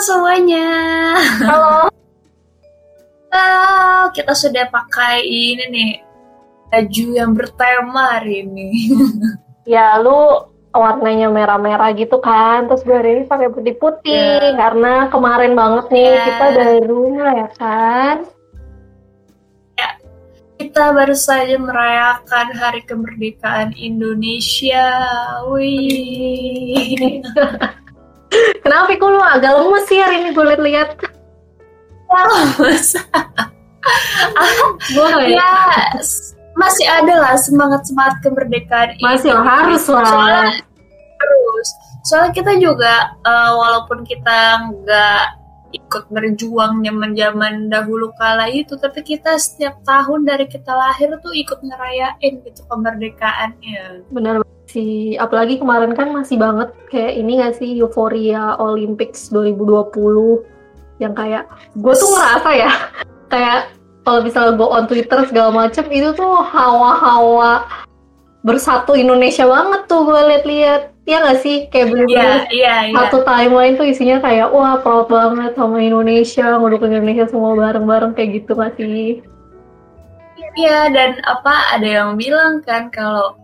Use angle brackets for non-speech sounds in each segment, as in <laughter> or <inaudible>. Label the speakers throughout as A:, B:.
A: semuanya.
B: Halo. <laughs>
A: Halo, kita sudah pakai ini nih baju yang bertema hari ini. <laughs>
B: ya, lu warnanya merah-merah gitu kan, terus gue hari ini pakai putih-putih yeah. karena kemarin banget nih yeah. kita baru ya kan.
A: Ya, kita baru saja merayakan Hari Kemerdekaan Indonesia. Wih. <laughs>
B: Kenapa kok lu agak lemes sih hari ini gue lihat-lihat?
A: Lemes. ya, masih ada lah semangat semangat kemerdekaan
B: masih ini. harus lah
A: soalnya harus soalnya kita juga uh, walaupun kita nggak ikut berjuang zaman zaman dahulu kala itu tapi kita setiap tahun dari kita lahir tuh ikut ngerayain gitu kemerdekaannya
B: benar sih. Apalagi kemarin kan masih banget kayak ini gak sih euforia Olympics 2020 yang kayak gue tuh ngerasa ya <laughs> kayak kalau misalnya gue on Twitter segala macem itu tuh hawa-hawa bersatu Indonesia banget tuh gue liat-liat. Ya gak sih? Kayak bener-bener
A: yeah, yeah, yeah.
B: satu timeline tuh isinya kayak wah proud banget sama Indonesia ngedukung Indonesia semua bareng-bareng kayak gitu gak sih?
A: Iya dan apa ada yang bilang kan kalau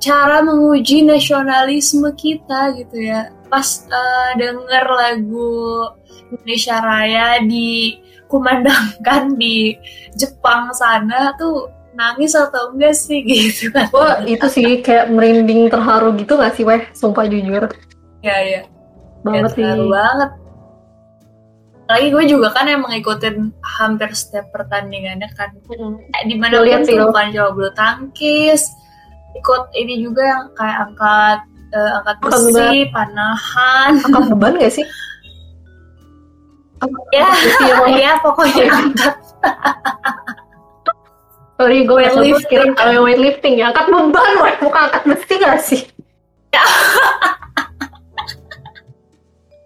A: cara menguji nasionalisme kita gitu ya. Pas uh, denger lagu Indonesia Raya di kumandangkan di Jepang sana tuh nangis atau enggak sih gitu kan?
B: Wah itu sih kayak merinding terharu gitu gak sih weh? Sumpah jujur.
A: Ya ya
B: banget
A: ya, sih banget. Lagi gue juga kan emang ngikutin hampir setiap pertandingannya kan. Hmm. di mana pun tuh bukan coba bulu tangkis ikut ini juga yang kayak angkat uh, angkat besi panahan.
B: Angkat <laughs> beban gak sih?
A: Ya ya pokoknya angkat. <laughs>
B: Sorry, gue weightlifting, kalau weightlifting ya, angkat beban, bukan angkat besi gak sih? Ya.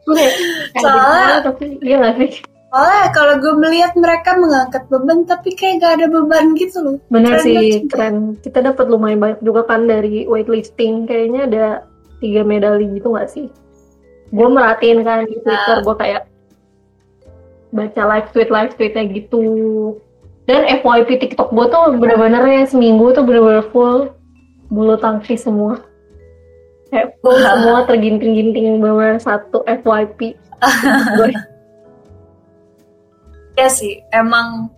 B: <laughs>
A: Soalnya, tapi iya gak sih? Soalnya kalau gue melihat mereka mengangkat beban, tapi kayak gak ada beban gitu loh.
B: Bener keren sih, keren. Kita dapat lumayan banyak juga kan dari weightlifting, kayaknya ada tiga medali gitu gak sih? Gue merhatiin kan di Twitter, gue kayak baca live tweet live tweetnya gitu. Dan FYP TikTok gue tuh bener-bener ya seminggu tuh bener-bener full bulu tangkis semua. Kayak full semua terginting-ginting bener satu FYP <laughs>
A: ya sih emang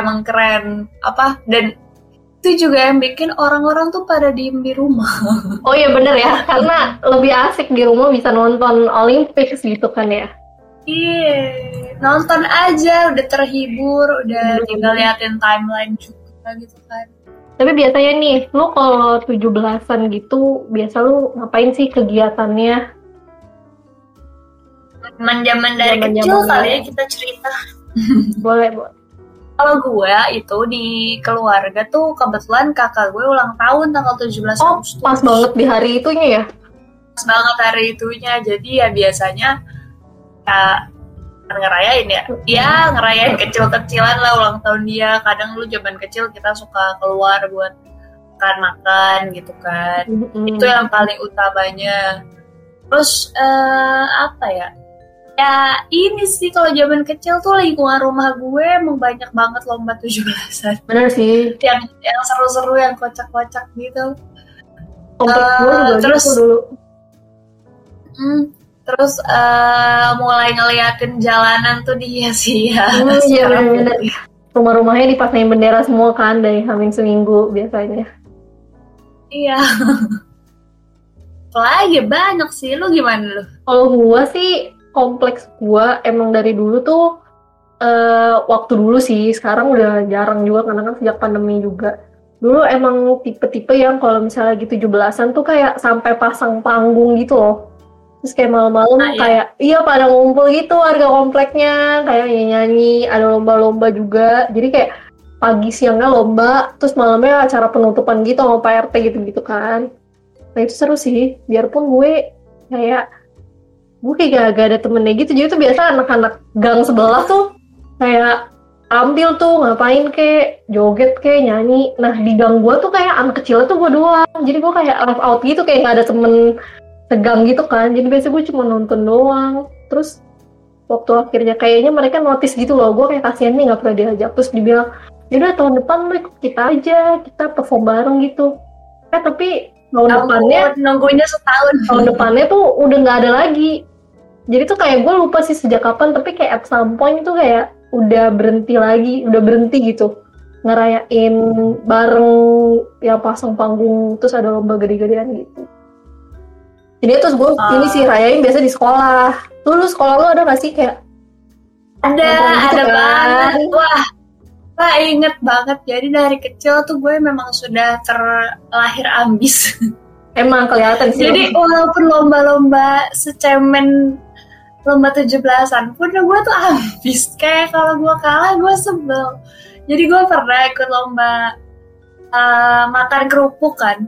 A: emang keren apa dan itu juga yang bikin orang-orang tuh pada diem di rumah. <laughs>
B: Oh iya bener ya, karena lebih asik di rumah bisa nonton Olympics gitu kan ya.
A: Iya nonton aja udah terhibur udah hmm. tinggal liatin timeline juga gitu kan
B: tapi biasanya nih lu kalau tujuh belasan gitu biasa lu ngapain sih kegiatannya
A: zaman dari jaman kecil jaman kali ya kita cerita <laughs>
B: boleh boleh
A: kalau gue itu di keluarga tuh kebetulan kakak gue ulang tahun tanggal 17
B: oh, Agustus. pas banget di hari itunya ya?
A: Pas banget hari itunya. Jadi ya biasanya ya ngerayain ya ya ngerayain kecil-kecilan lah ulang tahun dia kadang lu zaman kecil kita suka keluar buat makan makan gitu kan mm-hmm. itu yang paling utamanya terus uh, apa ya ya ini sih kalau zaman kecil tuh lingkungan rumah gue emang banyak banget lomba tujuh belasan.
B: Bener sih.
A: Yang yang seru-seru yang kocak-kocak gitu.
B: Uh, terus dulu.
A: Hmm, terus uh, mulai ngeliatin jalanan tuh dia sih ya. Hmm, iya
B: bener rumah-rumahnya dipasangin bendera semua kan dari hamil seminggu biasanya.
A: Iya. <laughs> Lagi banyak sih lu gimana lu?
B: Kalau gua sih kompleks gua emang dari dulu tuh uh, waktu dulu sih sekarang udah jarang juga karena kan sejak pandemi juga. Dulu emang tipe-tipe yang kalau misalnya gitu 17-an tuh kayak sampai pasang panggung gitu loh. Terus kayak malam-malam ah, iya. kayak iya pada ngumpul gitu warga kompleknya kayak nyanyi ada lomba-lomba juga. Jadi kayak pagi siangnya lomba terus malamnya acara penutupan gitu sama Pak RT gitu-gitu kan. Nah itu seru sih biarpun gue kayak gue kayak gak, ada temennya gitu. Jadi tuh biasa anak-anak gang sebelah tuh kayak tampil tuh ngapain kek? Joget kek? Nyanyi. Nah di gang gue tuh kayak anak kecil tuh gue doang. Jadi gue kayak left out gitu kayak gak ada temen tegang gitu kan. Jadi biasa gue cuma nonton doang. Terus waktu akhirnya kayaknya mereka notice gitu loh. Gue kayak kasihan nih nggak pernah diajak. Terus dibilang yaudah tahun depan lu ikut kita aja. Kita perform bareng gitu. Eh tapi tahun depannya
A: nunggunya setahun.
B: tahun depannya tuh udah nggak ada lagi jadi tuh kayak gue lupa sih sejak kapan tapi kayak at some point tuh kayak udah berhenti lagi udah berhenti gitu. Ngerayain bareng yang pasang panggung terus ada lomba gede-gedean gitu. Jadi terus gue
A: Ah.
B: ini sih rayain biasa di sekolah. Lu sekolah lu ada gak sih kayak
A: ada
B: gitu
A: ada
B: kan.
A: banget. Wah Wah inget banget. Jadi dari kecil tuh gue memang sudah terlahir ambis. <laughs>
B: Emang kelihatan sih
A: jadi walaupun lomba-lomba secemen lomba 17-an pun gue tuh ambis kayak kalau gue kalah gue sebel. Jadi gue pernah ikut lomba eh, makan kerupuk kan.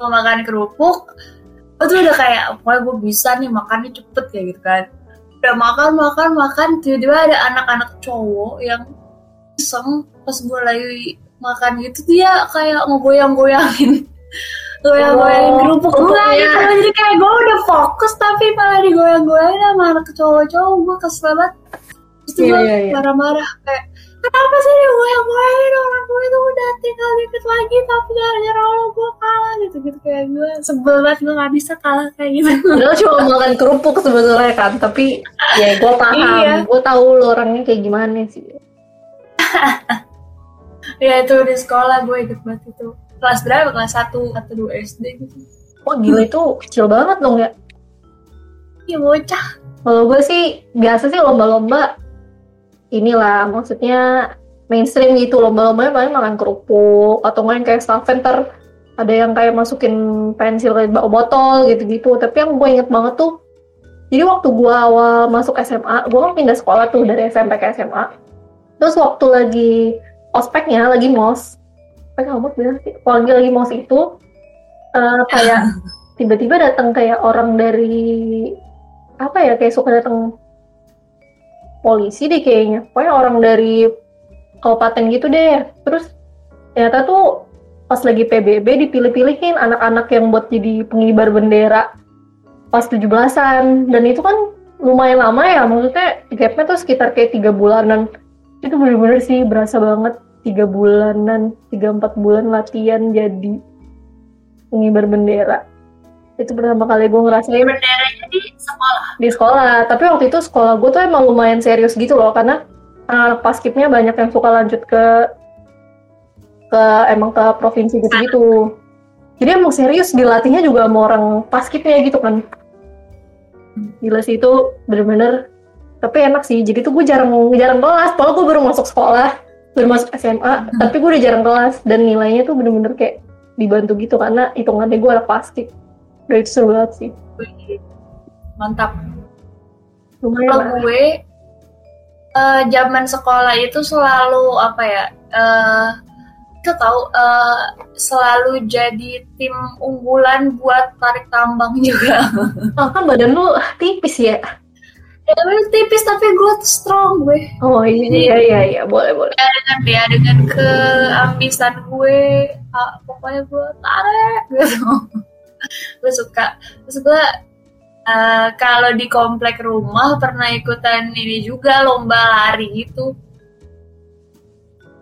A: Mau makan kerupuk gue tuh udah kayak pokoknya gue bisa nih makannya cepet kayak gitu kan. Udah makan makan makan tiba-tiba ada anak-anak cowok yang iseng pas gue lagi makan gitu dia kayak ngegoyang-goyangin goyang-goyangin
B: Oh,
A: kerupuk gue
B: kerupuknya.
A: gitu jadi kayak gue udah fokus tapi malah digoyang-goyangin sama anak cowok-cowok. Gue kesel banget. Terus
B: Iya,
A: gue
B: iya, iya.
A: marah-marah kayak kenapa sih digoyang-goyangin? Orang gue itu udah tinggal dikit lagi tapi gara-gara lo gue kalah gitu-gitu. Kayak gue sebel banget gue gak bisa kalah kayak gitu.
B: Padahal cuma makan kerupuk sebetulnya kan tapi ya gue paham.
A: Iya.
B: gue tahu lo orangnya kayak gimana sih. <laughs>
A: Ya itu di sekolah gue ikut banget itu kelas berapa? Kelas 1 atau 2 SD gitu.
B: Wah gila itu kecil banget dong ya.
A: Iya bocah.
B: Kalau gue sih biasa sih lomba-lomba inilah maksudnya mainstream gitu. Lomba-lombanya paling makan kerupuk atau main kayak staffenter ada yang kayak masukin pensil ke botol gitu-gitu. Tapi yang gue inget banget tuh jadi waktu gue awal masuk SMA gue kan pindah sekolah tuh dari SMP ke SMA terus waktu lagi ospeknya lagi mos ospek apa bilang sih. Kalau lagi mos itu eh, kayak <laughs> tiba-tiba datang kayak orang dari apa ya kayak suka datang polisi deh kayaknya. Pokoknya orang dari kabupaten gitu deh. Terus ternyata tuh pas lagi PBB dipilih-pilihin anak-anak yang buat jadi pengibar bendera pas 17-an dan itu kan lumayan lama ya maksudnya gapnya tuh sekitar kayak tiga bulanan. Itu bener-bener sih berasa banget tiga bulanan tiga empat bulan latihan jadi pengibar bendera. Itu pertama kali gue ngerasain.
A: Benderanya di sekolah?
B: Di sekolah. Tapi waktu itu sekolah gue tuh emang lumayan serius gitu loh karena anak paskibnya banyak yang suka lanjut ke ke emang ke provinsi gitu gitu jadi emang serius dilatihnya juga sama orang paskibnya gitu kan. Gila sih itu bener-bener tapi enak sih. Jadi tuh gue jarang jarang kelas padahal gue baru masuk sekolah baru masuk SMA tapi gue udah jarang kelas dan nilainya tuh bener-bener kayak dibantu gitu karena hitungannya gue anak paskib udah itu seru banget sih.
A: Mantap.
B: Lumayan
A: kalau gue eh, zaman sekolah itu selalu apa ya eh kita tahu eh, selalu jadi tim unggulan buat tarik tambang <laughs> juga.
B: Oh, kan badan lu tipis ya?
A: Ya gue tipis tapi gue tuh strong gue
B: Oh iya iya iya, iya. boleh boleh.
A: ya dengan ya dengan keambisan gue ah, pokoknya gue tarik gitu <laughs> gue suka terus gue eh, kalau di komplek rumah pernah ikutan ini juga lomba lari gitu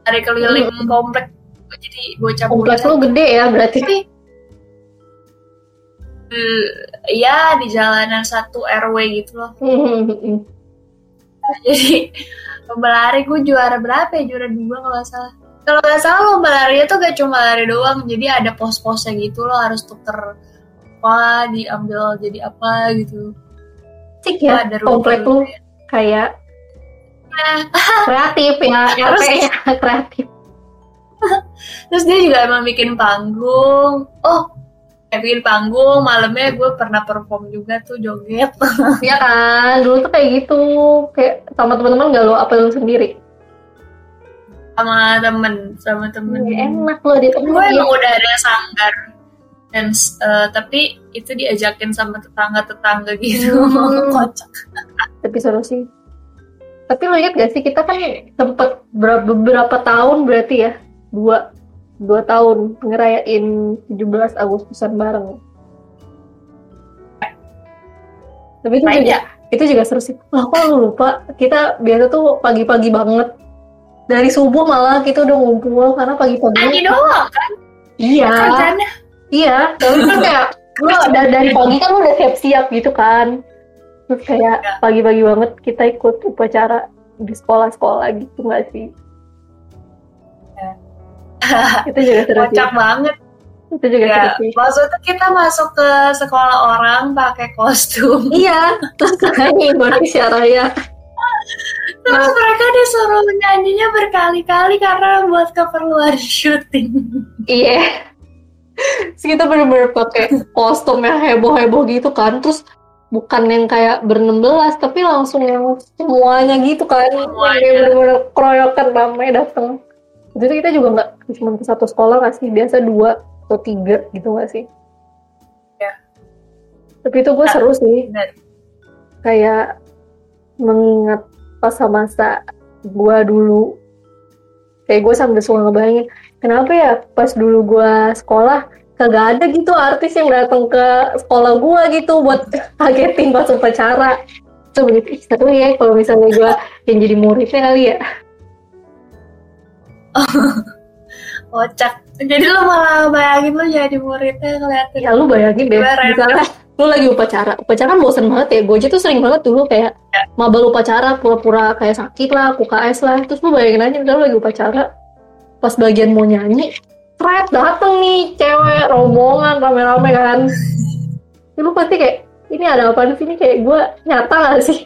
A: lari keliling
B: Hmm.
A: komplek jadi bocah
B: Kompleks lu gede ya berarti.
A: Ya di jalanan satu RW gitu loh <laughs> jadi lomba lari gue juara berapa ya juara dua kalau nggak salah kalau nggak salah lomba lari itu gak cuma lari doang jadi ada pos-posnya gitu loh harus tuker apa diambil jadi apa gitu
B: Cik ya,
A: ada
B: komplek lu
A: rule.
B: kayak
A: Nah,
B: kreatif ya, <laughs>
A: Harus.
B: -nya <laughs> kreatif.
A: terus dia juga emang bikin panggung oh bikin panggung malamnya gue pernah perform juga tuh joget. <laughs>
B: Iya kan, dulu tuh kayak gitu, kayak sama teman-teman gak lu apa lu sendiri?
A: sama temen sama temen.
B: Ya, enak lu di
A: gue emang udah ada sanggar. Dan eh, tapi itu diajakin sama tetangga-tetangga gitu.
B: Hmm. <laughs>
A: kocak.
B: Tapi seru sih. Tapi lu inget gak sih kita kan sempet ber- beberapa tahun berarti ya, dua dua tahun ngerayain 17 Agustusan bareng. Tapi itu
A: Main
B: juga, itu juga seru sih. Lah kok lu lupa? Kita biasa tuh pagi-pagi banget. Dari subuh malah kita udah ngumpul karena pagi-pagi
A: Pagi doang kan?
B: iya. Iya. Terus kan kayak lu dari, dari pagi kan lu udah siap-siap gitu kan. Terus kayak
A: Ya.
B: pagi-pagi banget kita ikut upacara di sekolah-sekolah gitu nggak sih <laughs> itu juga seru sih
A: Kocak banget.
B: itu juga seru
A: Ya,
B: sih
A: maksudnya kita masuk ke sekolah orang pakai kostum. <laughs>
B: iya terus nyanyi Indonesia Raya
A: Terus mereka disuruh nyanyinya berkali-kali karena buat keperluan syuting.
B: Iya. Terus kita bener-bener pakai kostum yang heboh-heboh gitu kan. Terus bukan yang kayak ber-16 tapi langsung yang semuanya gitu kan. Yang
A: Semuanya.
B: bener-bener keroyokan ramai datang. Jadi kita juga nggak cuma ke satu sekolah nggak sih? Biasa dua atau tiga gitu nggak sih?
A: Ya.
B: Tapi itu gue
A: Nah.
B: seru sih.
A: Bener.
B: Kayak mengingat masa-masa gue dulu. Kayak gue sampai suka ngebayangin kenapa ya pas dulu gua sekolah kagak ada gitu artis yang datang ke sekolah gua gitu buat <laughs> kagetin pas upacara coba gitu ih, seru ya kalau misalnya gua yang jadi muridnya kali ya <laughs>
A: Kocak. Jadi lu malah bayangin lu jadi muridnya ngeliatin.
B: ya lu bayangin deh misalnya lu lagi upacara upacara kan bosen banget ya gue aja tuh sering banget dulu kayak
A: Ya.
B: mabal upacara pura-pura kayak sakit lah UKS lah terus lu bayangin aja misalnya lu lagi upacara pas bagian mau nyanyi Fred dateng nih cewek rombongan rame-rame kan Ya, lu pasti kayak ini ada apa di sini kayak gue nyata gak sih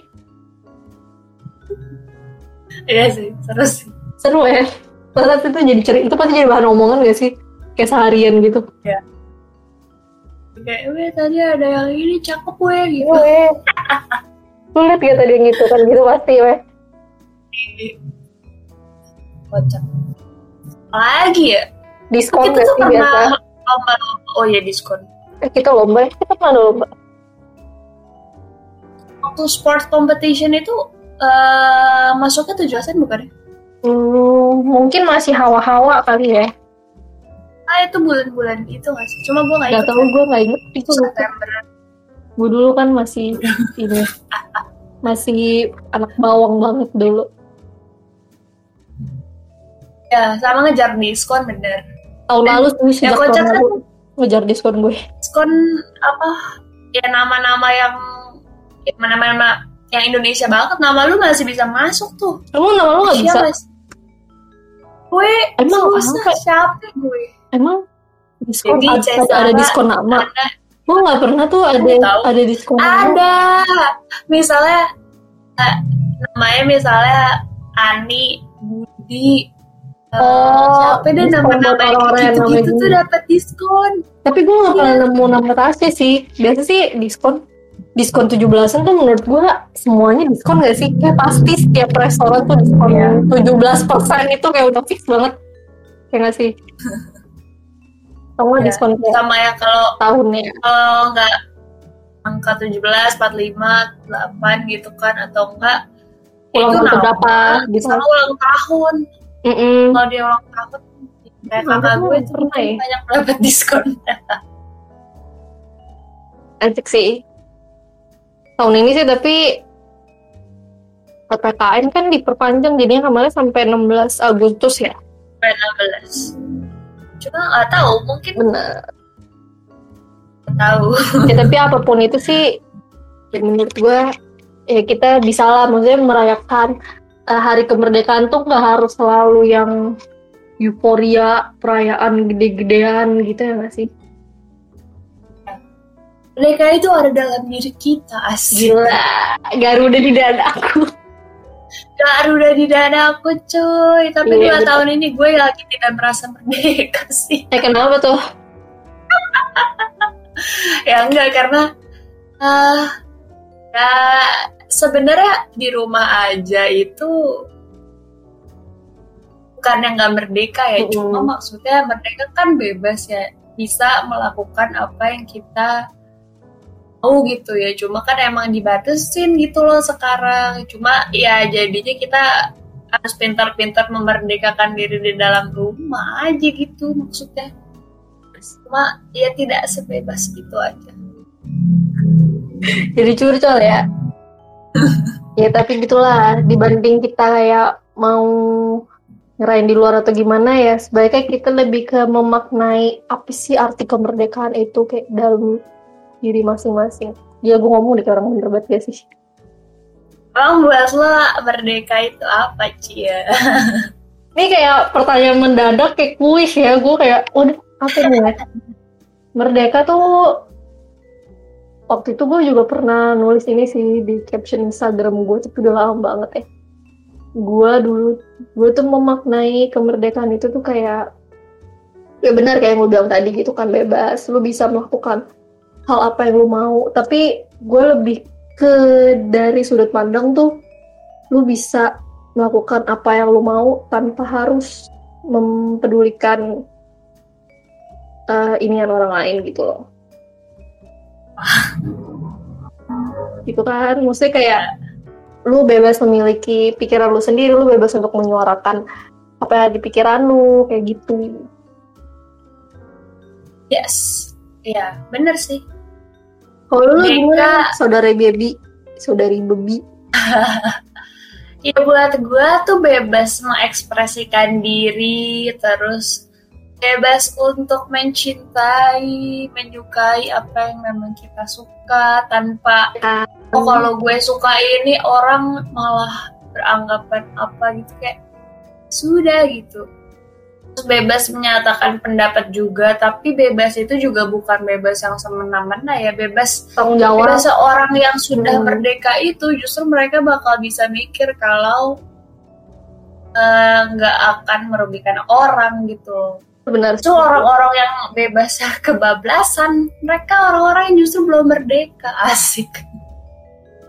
A: Iya sih, seru sih.
B: seru ya Terus itu jadi cerita itu pasti jadi bahan omongan gak sih kayak seharian gitu
A: Kayak, weh tadi ada yang ini cakep weh gitu.
B: weh <laughs> lu liat gak tadi yang gitu kan gitu pasti weh
A: Kocak. Lagi ya?
B: diskon
A: kita
B: gak sih biasa
A: lomba oh ya diskon.
B: eh, kita lomba ya kita pernah lomba
A: Waktu sport competition itu eh masuknya tujuan bukan ya?
B: Hmm, mungkin masih hawa-hawa kali ya
A: Ah itu bulan-bulan itu nggak sih? Cuma gue nggak
B: Gak
A: ikut.
B: tau gue gak inget itu
A: September.
B: gue dulu kan masih ini masih anak bawang banget dulu
A: Ya sama ngejar diskon bener.
B: tahun lalu sih sejak tahun
A: kan-
B: lalu ngejar diskon gue
A: Diskon apa? Ya nama-nama yang ya, nama-nama yang Indonesia banget. Nama lu masih bisa masuk tuh.
B: emang nama lu gak bisa
A: Siapa sih? Gue
B: Emang
A: susah
B: apa?
A: siapa gue?
B: emang diskon
A: Jadi,
B: ada,
A: Cesara
B: ada diskon nama
A: Ada,
B: gue gak pernah tuh ada
A: tahu.
B: ada diskon nama
A: ada. Misalnya eh, namanya misalnya Ani, Budi, eh,
B: Oh,
A: siapa deh nama-nama gitu-gitu tuh dapat diskon.
B: tapi gue gak pernah nemu nama tasnya sih biasa sih diskon diskon 17-an tuh menurut gue semuanya diskon gak sih? Kayak pasti setiap restoran tuh diskon
A: Iya.
B: 17% itu kayak udah fix banget. Ya gak sih? <laughs> Sama
A: Ya,
B: diskon kayak
A: Sama ya kalau
B: tahunnya?
A: kalau nggak angka 17, 45, 8 gitu kan atau enggak ya
B: Ulang
A: itu
B: tahun berapa, gitu.
A: sama ulang tahun.
B: Mm-mm.
A: kalau dia ulang tahun kayak kakak gue
B: pernah ya.
A: banyak dapat diskon. <laughs>
B: Asik sih tahun ini sih tapi PPKM kan diperpanjang jadinya kemarin sampai 16 Agustus ya?
A: 16 cuma nggak tahu mungkin nggak tahu. <laughs>
B: Ya tapi apa pun itu sih ya menurut gue ya kita bisa lah maksudnya merayakan eh, hari kemerdekaan tuh nggak harus selalu yang euforia perayaan gede-gedean gitu ya nggak sih
A: mereka itu ada dalam diri kita asli
B: gila Garuda di dadaku
A: Garuda di dada aku cuy. Tapi
B: Iya,
A: dua
B: betul.
A: tahun ini gue lagi tidak merasa merdeka <laughs> sih.
B: Eh kenapa tuh?
A: Ya enggak karena ah ya sebenarnya di rumah aja itu bukan yang nggak merdeka ya.
B: Mm-mm.
A: cuma maksudnya merdeka kan bebas ya. Bisa melakukan apa yang kita mau gitu ya. Cuma kan emang dibatasin gitu loh sekarang. Cuma ya jadinya kita harus pintar-pintar memerdekakan diri di dalam rumah aja gitu maksudnya. Cuma ya tidak sebebas itu aja.
B: Jadi curcol ya? <laughs> Ya tapi gitulah. Dibanding kita kayak mau ngerain di luar atau gimana ya sebaiknya kita lebih ke memaknai apa sih arti kemerdekaan itu kayak dalam diri masing-masing. Ya gue ngomong deh kayak orang bener banget gak sih?
A: Bang buat lo merdeka itu apa Cia? <laughs>
B: ini kayak pertanyaan mendadak kayak kuis ya. Gue kayak udah apa nih ya? Merdeka tuh waktu itu gue juga pernah nulis ini sih di caption Instagram gue tapi udah lama banget ya. Gue dulu gue tuh memaknai kemerdekaan itu tuh kayak ya benar kayak yang lu bilang tadi gitu kan bebas. Lu bisa melakukan hal apa yang lu mau tapi gue lebih ke dari sudut pandang tuh lu bisa melakukan apa yang lu mau tanpa harus mempedulikan uh, inian orang lain gitu loh <laughs> gitu kan maksudnya kayak lu bebas memiliki pikiran lu sendiri, lu bebas untuk menyuarakan apa yang di pikiran lu, kayak gitu.
A: Yes, ya bener sih.
B: Kalau lu gimana, saudara baby, saudari baby? <laughs>
A: ya buat gue tuh bebas mengekspresikan diri, terus bebas untuk mencintai, menyukai apa yang memang kita suka tanpa oh kalau gue suka ini orang malah beranggapan apa gitu kayak sudah gitu. Terus bebas menyatakan pendapat juga, tapi bebas itu juga bukan bebas yang semena-mena ya, bebas
B: tanggung jawab.
A: Bebas seorang yang sudah hmm. merdeka itu justru mereka bakal bisa mikir kalau nggak uh, akan merugikan orang gitu
B: benar
A: itu orang-orang yang bebas <laughs> kebablasan mereka orang-orang yang justru belum merdeka <laughs> asik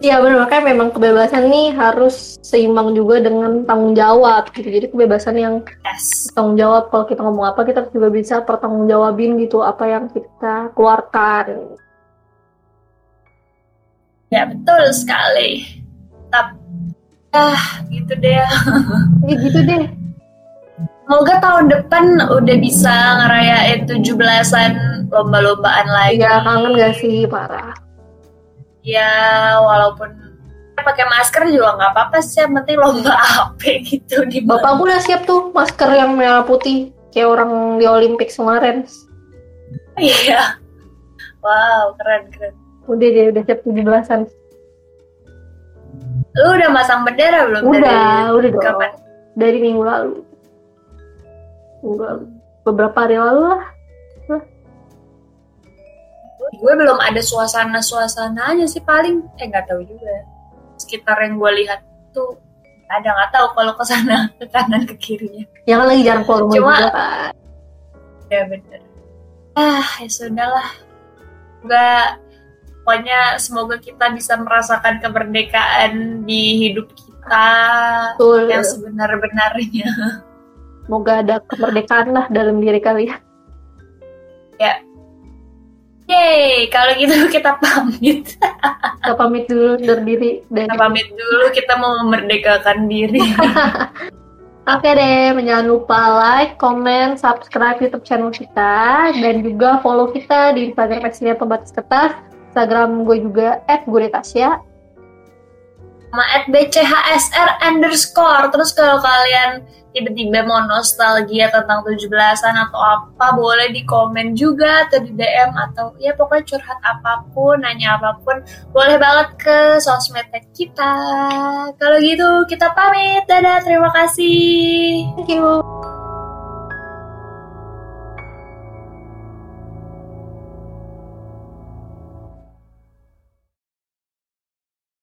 B: Iya benar makanya memang kebebasan nih harus seimbang juga dengan tanggung jawab gitu. Jadi kebebasan yang
A: yes.
B: tanggung jawab kalau kita ngomong apa kita juga bisa pertanggung jawabin gitu apa yang kita keluarkan.
A: Ya betul sekali. Tapi ah gitu deh. <laughs>
B: ya gitu deh.
A: Semoga tahun depan udah bisa ngerayain 17-an lomba-lombaan lagi.
B: Iya, kangen gak sih? Parah.
A: Ya, walaupun pakai masker juga nggak apa-apa sih, yang penting lomba <laughs> apa gitu di
B: Bapak aku udah siap tuh masker yang merah putih kayak orang di Olimpik kemarin.
A: Iya. Wow, keren keren.
B: Udah deh, udah siap 17-an.
A: Lu udah masang bendera belum?
B: Udah, dari udah dong.
A: Kapan?
B: Dari minggu lalu beberapa hari lalu lah
A: gue belum ada suasana suasananya sih paling eh nggak tahu juga sekitar yang gue lihat tuh ada nggak tahu kalau ke sana <laughs> ke kanan ke kirinya
B: ya kan lagi jarang keluar rumah
A: Cuma,
B: juga kan
A: ya bener ah ya sudahlah nggak pokoknya semoga kita bisa merasakan kemerdekaan di hidup kita
B: Betul.
A: yang sebenar-benarnya <laughs>
B: Semoga ada kemerdekaan lah dalam diri kalian.
A: Ya. Yeay, kalau gitu <laughs> kita pamit.
B: kita pamit dulu dari diri. Dari
A: kita pamit dulu, kita mau memerdekakan diri. <laughs>
B: Oke deh, jangan lupa like, comment, subscribe YouTube channel kita, dan juga follow kita di Instagram Meksinya Pembatas Kertas, Instagram gue juga @guretasya,
A: sama at bchsr underscore. Terus kalau kalian tiba-tiba mau nostalgia tentang 17-an atau apa boleh di komen juga atau di DM atau ya pokoknya curhat apa pun nanya apa pun boleh banget ke sosmed kita. Kalau gitu kita pamit. Dadah terima kasih.
B: Thank you